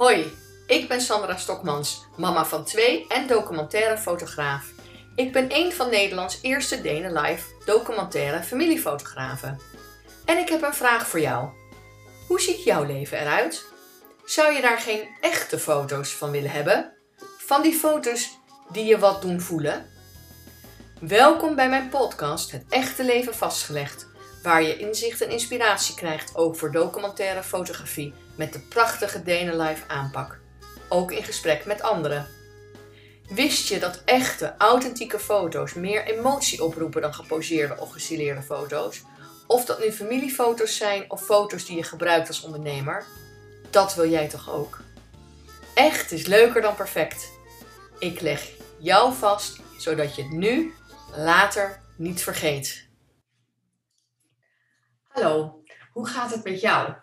Hoi, ik ben Sandra Stokmans, mama van twee en documentaire fotograaf. Ik ben een van Nederlands eerste Denen Live documentaire familiefotografen. En ik heb een vraag voor jou. Hoe ziet jouw leven eruit? Zou je daar geen echte foto's van willen hebben? Van die foto's die je wat doen voelen? Welkom bij mijn podcast Het Echte Leven Vastgelegd, waar je inzicht en inspiratie krijgt over documentaire fotografie met de prachtige Denen Live aanpak. Ook in gesprek met anderen. Wist je dat echte, authentieke foto's meer emotie oproepen dan geposeerde of gestileerde foto's? Of dat nu familiefoto's zijn of foto's die je gebruikt als ondernemer? Dat wil jij toch ook? Echt is leuker dan perfect. Ik leg jou vast, zodat je het nu, later niet vergeet. Hallo, hoe gaat het met jou?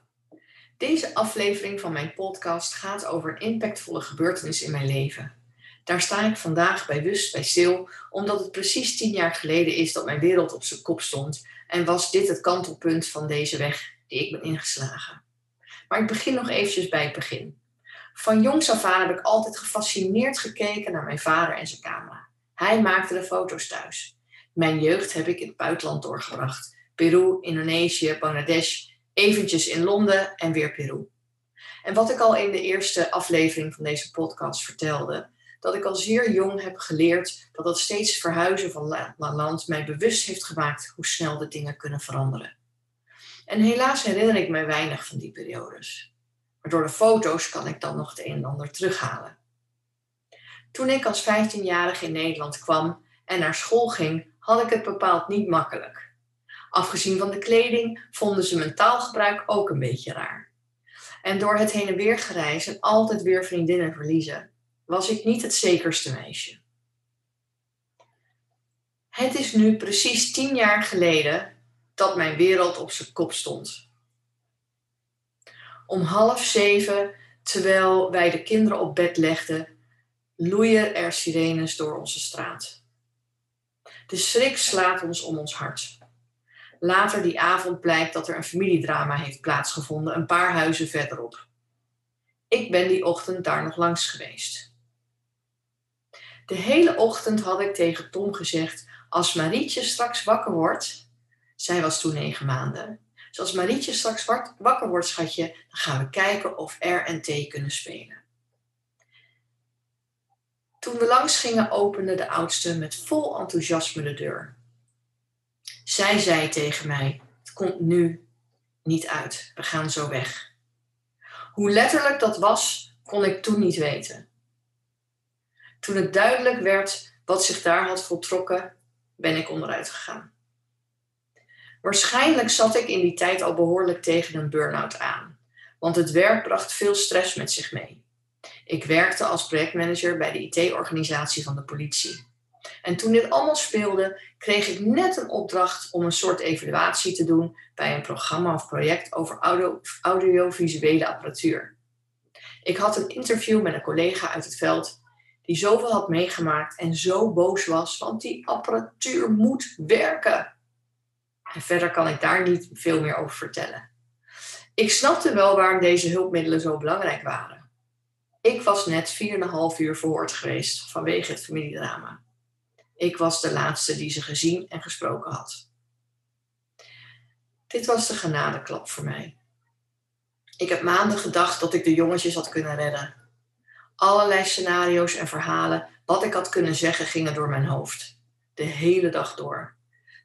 Deze aflevering van mijn podcast gaat over een impactvolle gebeurtenis in mijn leven. Daar sta ik vandaag bewust bij stil, omdat het precies tien jaar geleden is dat mijn wereld op zijn kop stond en was dit het kantelpunt van deze weg die ik ben ingeslagen. Maar ik begin nog eventjes bij het begin. Van jongs af aan heb ik altijd gefascineerd gekeken naar mijn vader en zijn camera. Hij maakte de foto's thuis. Mijn jeugd heb ik in het buitenland doorgebracht. Peru, Indonesië, Bangladesh, eventjes in Londen en weer Peru. En wat ik al in de eerste aflevering van deze podcast vertelde, dat ik al zeer jong heb geleerd dat dat steeds verhuizen van land mij bewust heeft gemaakt hoe snel de dingen kunnen veranderen. En helaas herinner ik me weinig van die periodes. Maar door de foto's kan ik dan nog het een en ander terughalen. Toen ik als 15-jarige in Nederland kwam en naar school ging, had ik het bepaald niet makkelijk. Afgezien van de kleding vonden ze mijn taalgebruik ook een beetje raar. En door het heen en weer gereis en altijd weer vriendinnen verliezen, was ik niet het zekerste meisje. Het is nu precies tien jaar geleden dat mijn wereld op zijn kop stond. Om half zeven, terwijl wij de kinderen op bed legden, loeien er sirenes door onze straat. De schrik slaat ons om ons hart. Later die avond blijkt dat er een familiedrama heeft plaatsgevonden, een paar huizen verderop. Ik ben die ochtend daar nog langs geweest. De hele ochtend had ik tegen Tom gezegd: Als Marietje straks wakker wordt, zij was toen negen maanden. Dus als Marietje straks wakker wordt, schatje, dan gaan we kijken of R en T kunnen spelen. Toen we langs gingen, opende de oudste met vol enthousiasme de deur. Zij zei tegen mij: Het komt nu niet uit, we gaan zo weg. Hoe letterlijk dat was, kon ik toen niet weten. Toen het duidelijk werd wat zich daar had voltrokken, ben ik onderuit gegaan. Waarschijnlijk zat ik in die tijd al behoorlijk tegen een burn-out aan, want het werk bracht veel stress met zich mee. Ik werkte als projectmanager bij de IT-organisatie van de politie. En toen dit allemaal speelde, kreeg ik net een opdracht om een soort evaluatie te doen bij een programma of project over audio, audiovisuele apparatuur. Ik had een interview met een collega uit het veld die zoveel had meegemaakt en zo boos was, want die apparatuur moet werken. En verder kan ik daar niet veel meer over vertellen. Ik snapte wel waarom deze hulpmiddelen zo belangrijk waren. Ik was net 4,5 uur verhoord geweest vanwege het familiedrama. Ik was de laatste die ze gezien en gesproken had. Dit was de genadeklap voor mij. Ik heb maanden gedacht dat ik de jongetjes had kunnen redden. Allerlei scenario's en verhalen, wat ik had kunnen zeggen, gingen door mijn hoofd. De hele dag door.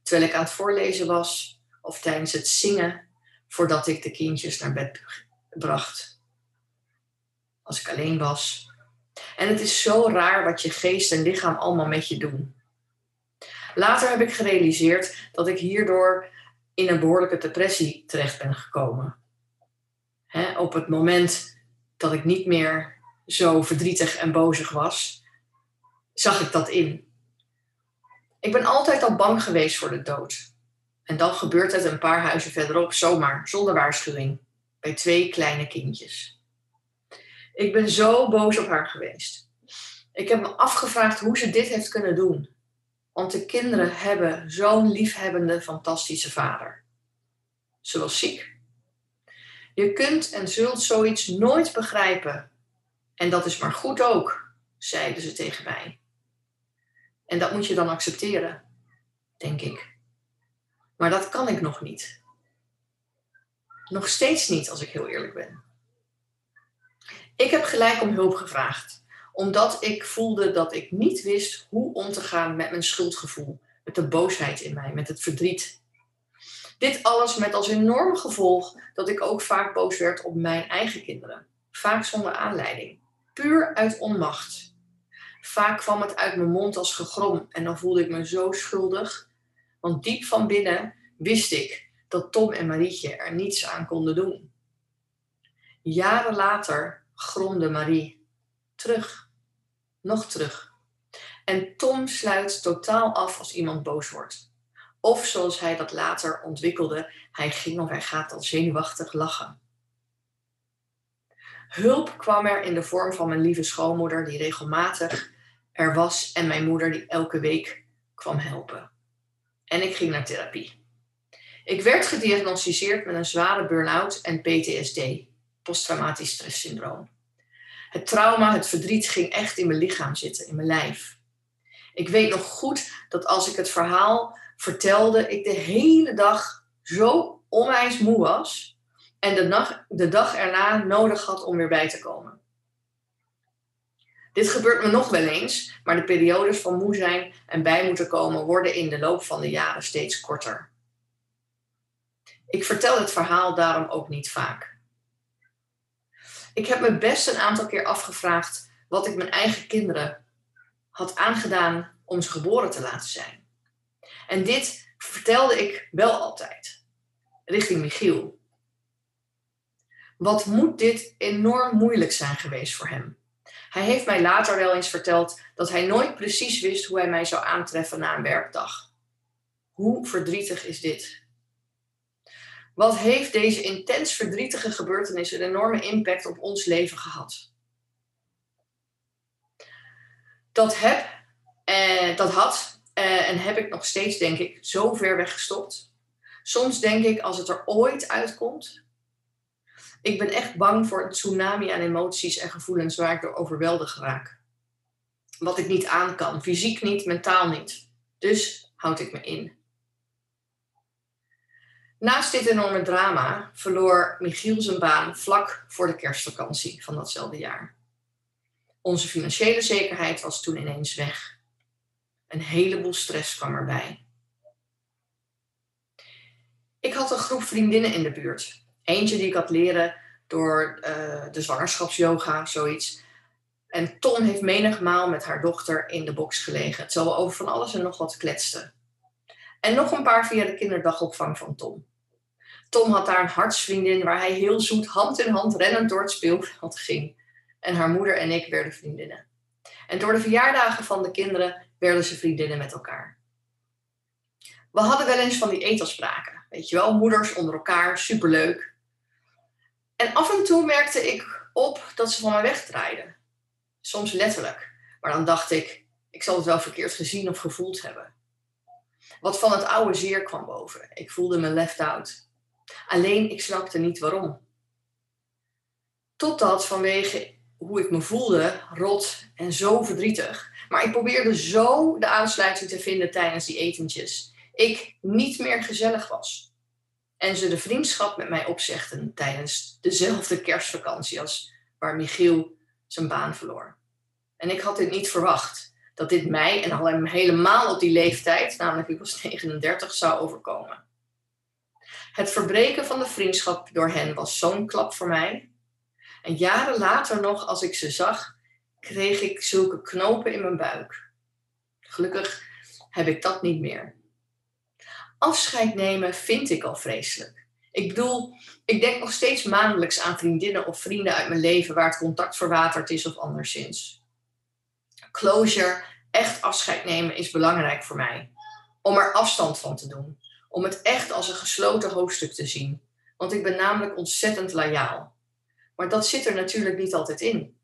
Terwijl ik aan het voorlezen was of tijdens het zingen voordat ik de kindjes naar bed bracht. Als ik alleen was. En het is zo raar wat je geest en lichaam allemaal met je doen. Later heb ik gerealiseerd dat ik hierdoor in een behoorlijke depressie terecht ben gekomen. op het moment dat ik niet meer zo verdrietig en bozig was, zag ik dat in. Ik ben altijd al bang geweest voor de dood. En dan gebeurt het een paar huizen verderop zomaar, zonder waarschuwing, bij twee kleine kindjes. Ik ben zo boos op haar geweest. Ik heb me afgevraagd hoe ze dit heeft kunnen doen. Want de kinderen hebben zo'n liefhebbende, fantastische vader. Ze was ziek. Je kunt en zult zoiets nooit begrijpen En dat is maar goed ook, zeiden ze tegen mij. En dat moet je dan accepteren, denk ik. Maar dat kan ik nog niet. Nog steeds niet, als ik heel eerlijk ben. Ik heb gelijk om hulp gevraagd, omdat ik voelde dat ik niet wist hoe om te gaan met mijn schuldgevoel, met de boosheid in mij, met het verdriet. Dit alles met als enorm gevolg dat ik ook vaak boos werd op mijn eigen kinderen, vaak zonder aanleiding, puur uit onmacht. Vaak kwam het uit mijn mond als gegrom en dan voelde ik me zo schuldig, want diep van binnen wist ik dat Tom en Marietje er niets aan konden doen. Jaren later gromde Marie terug, nog terug. En Tom sluit totaal af als iemand boos wordt. Of zoals hij dat later ontwikkelde, hij ging of hij gaat al zenuwachtig lachen. Hulp kwam er in de vorm van mijn lieve schoonmoeder, die regelmatig er was, en mijn moeder, die elke week kwam helpen. En ik ging naar therapie. Ik werd gediagnosticeerd met een zware burn-out en PTSD, posttraumatisch stresssyndroom. Het trauma, het verdriet ging echt in mijn lichaam zitten, in mijn lijf. Ik weet nog goed dat als ik het verhaal vertelde, ik de hele dag zo onwijs moe was en de, dag, de dag erna nodig had om weer bij te komen. Dit gebeurt me nog wel eens, maar de periodes van moe zijn en bij moeten komen worden in de loop van de jaren steeds korter. Ik vertel het verhaal daarom ook niet vaak. Ik heb me best een aantal keer afgevraagd wat ik mijn eigen kinderen had aangedaan om ze geboren te laten zijn. En dit vertelde ik wel altijd, richting Michiel. Wat moet dit enorm moeilijk zijn geweest voor hem? Hij heeft mij later wel eens verteld dat hij nooit precies wist hoe hij mij zou aantreffen na een werkdag. Hoe verdrietig is dit? Wat heeft deze intens verdrietige gebeurtenis een enorme impact op ons leven gehad? Dat heb, eh, dat had eh, en heb ik nog steeds, denk ik, zo ver weggestopt. Soms denk ik, als het er ooit uitkomt, ik ben echt bang voor een tsunami aan emoties en gevoelens waar ik door overweldigd raak. Wat ik niet aan kan, fysiek niet, mentaal niet. Dus houd ik me in. Naast dit enorme drama verloor Michiel zijn baan vlak voor de kerstvakantie van datzelfde jaar. Onze financiële zekerheid was toen ineens weg. Een heleboel stress kwam erbij. Ik had een groep vriendinnen in de buurt. Eentje die ik had leren door uh, de zwangerschapsyoga, zoiets. En Tom heeft menigmaal met haar dochter in de box gelegen, terwijl we over van alles en nog wat kletsten. En nog een paar via de kinderdagopvang van Tom. Tom had daar een hartsvriendin waar hij heel zoet hand in hand rennend door het speelveld ging. En haar moeder en ik werden vriendinnen. En door de verjaardagen van de kinderen werden ze vriendinnen met elkaar. We hadden wel eens van die etelspraken. Weet je wel, moeders onder elkaar, superleuk. En af en toe merkte ik op dat ze van mij wegdraaiden. Soms letterlijk. Maar dan dacht ik, ik zal het wel verkeerd gezien of gevoeld hebben. Wat van het oude zeer kwam boven. Ik voelde me left out. Alleen ik snapte niet waarom. Totdat vanwege hoe ik me voelde, rot en zo verdrietig. Maar ik probeerde zo de aansluiting te vinden tijdens die etentjes. Ik niet meer gezellig was. En ze de vriendschap met mij opzegden tijdens dezelfde kerstvakantie als waar Michiel zijn baan verloor. En ik had dit niet verwacht. Dat dit mij en al helemaal op die leeftijd, namelijk ik was 39, zou overkomen. Het verbreken van de vriendschap door hen was zo'n klap voor mij. En jaren later nog, als ik ze zag, kreeg ik zulke knopen in mijn buik. Gelukkig heb ik dat niet meer. Afscheid nemen vind ik al vreselijk. Ik bedoel, ik denk nog steeds maandelijks aan vriendinnen of vrienden uit mijn leven waar het contact verwaterd is of anderszins. Closure, echt afscheid nemen, is belangrijk voor mij. Om er afstand van te doen om het echt als een gesloten hoofdstuk te zien. Want ik ben namelijk ontzettend loyaal. Maar dat zit er natuurlijk niet altijd in.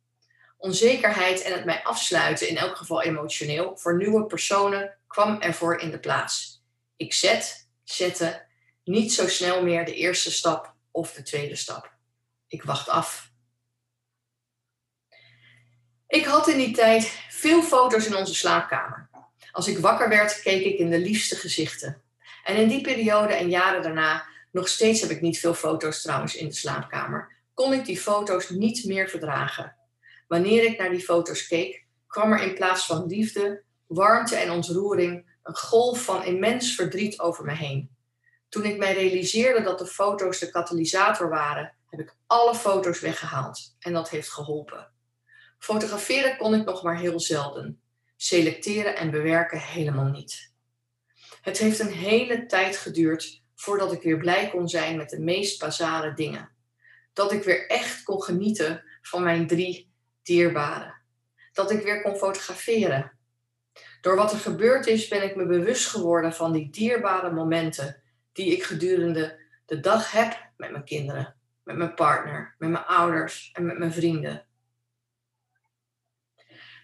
Onzekerheid en het mij afsluiten, in elk geval emotioneel, voor nieuwe personen kwam ervoor in de plaats. Ik zet, zette niet zo snel meer de eerste stap of de tweede stap. Ik wacht af. Ik had in die tijd veel foto's in onze slaapkamer. Als ik wakker werd, keek ik in de liefste gezichten. En in die periode en jaren daarna, nog steeds heb ik niet veel foto's trouwens in de slaapkamer, kon ik die foto's niet meer verdragen. Wanneer ik naar die foto's keek, kwam er in plaats van liefde, warmte en ontroering een golf van immens verdriet over me heen. Toen ik mij realiseerde dat de foto's de katalysator waren, heb ik alle foto's weggehaald en dat heeft geholpen. Fotograferen kon ik nog maar heel zelden. Selecteren en bewerken helemaal niet. Het heeft een hele tijd geduurd voordat ik weer blij kon zijn met de meest basale dingen. Dat ik weer echt kon genieten van mijn drie dierbaren. Dat ik weer kon fotograferen. Door wat er gebeurd is, ben ik me bewust geworden van die dierbare momenten die ik gedurende de dag heb met mijn kinderen, met mijn partner, met mijn ouders en met mijn vrienden.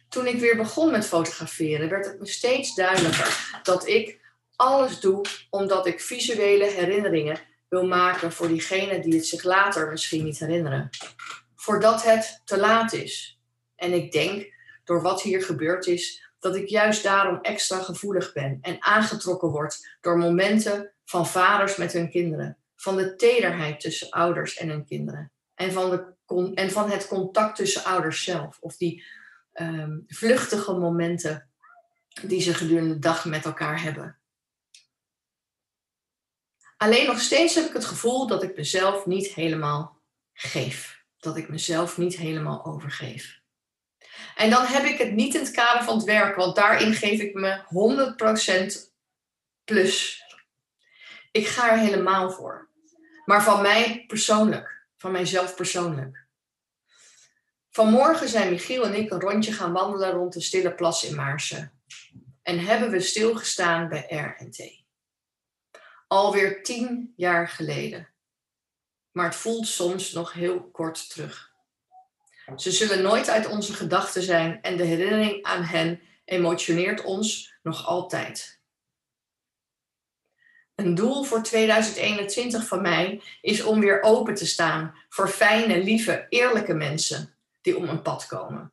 Toen ik weer begon met fotograferen, werd het me steeds duidelijker dat ik alles doe omdat ik visuele herinneringen wil maken voor diegenen die het zich later misschien niet herinneren. Voordat het te laat is. En ik denk, door wat hier gebeurd is, dat ik juist daarom extra gevoelig ben en aangetrokken word door momenten van vaders met hun kinderen, van de tederheid tussen ouders en hun kinderen en van, de, en van het contact tussen ouders zelf of die um, vluchtige momenten die ze gedurende de dag met elkaar hebben. Alleen nog steeds heb ik het gevoel dat ik mezelf niet helemaal geef. Dat ik mezelf niet helemaal overgeef. En dan heb ik het niet in het kader van het werk, want daarin geef ik me 100% plus. Ik ga er helemaal voor. Maar van mij persoonlijk, van mijzelf persoonlijk. Vanmorgen zijn Michiel en ik een rondje gaan wandelen rond de stille plas in Maarsen. En hebben we stilgestaan bij R&T. Alweer tien jaar geleden. Maar het voelt soms nog heel kort terug. Ze zullen nooit uit onze gedachten zijn en de herinnering aan hen emotioneert ons nog altijd. Een doel voor 2021 van mij is om weer open te staan voor fijne, lieve, eerlijke mensen die om een pad komen.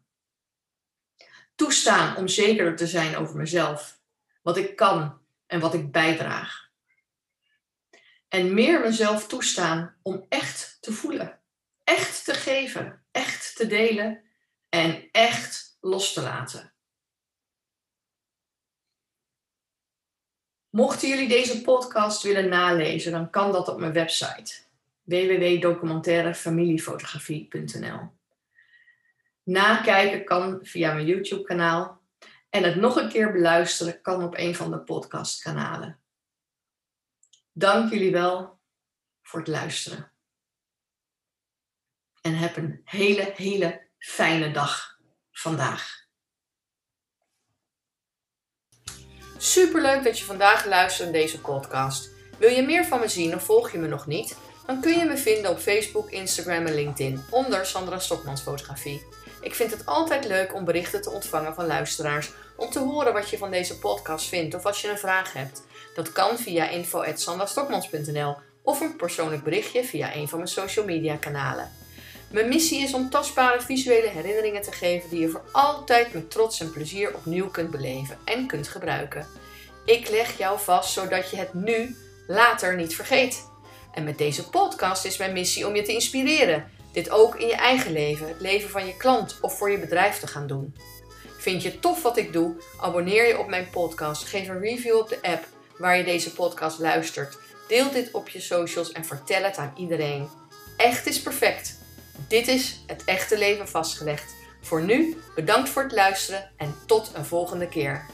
Toestaan om zekerder te zijn over mezelf, wat ik kan en wat ik bijdraag. En meer mezelf toestaan om echt te voelen, echt te geven, echt te delen en echt los te laten. Mochten jullie deze podcast willen nalezen, dan kan dat op mijn website www.documentairefamiliefotografie.nl. Nakijken kan via mijn YouTube-kanaal en het nog een keer beluisteren kan op een van de podcastkanalen. Dank jullie wel voor het luisteren. En heb een hele, hele fijne dag vandaag. Superleuk dat je vandaag luistert naar deze podcast. Wil je meer van me zien of volg je me nog niet? Dan kun je me vinden op Facebook, Instagram en LinkedIn onder Sandra Stokmans Fotografie. Ik vind het altijd leuk om berichten te ontvangen van luisteraars om te horen wat je van deze podcast vindt of als je een vraag hebt. Dat kan via info.sandastokmans.nl of een persoonlijk berichtje via een van mijn social media kanalen. Mijn missie is om tastbare visuele herinneringen te geven die je voor altijd met trots en plezier opnieuw kunt beleven en kunt gebruiken. Ik leg jou vast zodat je het nu later niet vergeet. En met deze podcast is mijn missie om je te inspireren. Dit ook in je eigen leven, het leven van je klant of voor je bedrijf te gaan doen. Vind je tof wat ik doe? Abonneer je op mijn podcast, geef een review op de app waar je deze podcast luistert. Deel dit op je socials en vertel het aan iedereen. Echt is perfect. Dit is het echte leven vastgelegd. Voor nu, bedankt voor het luisteren en tot een volgende keer.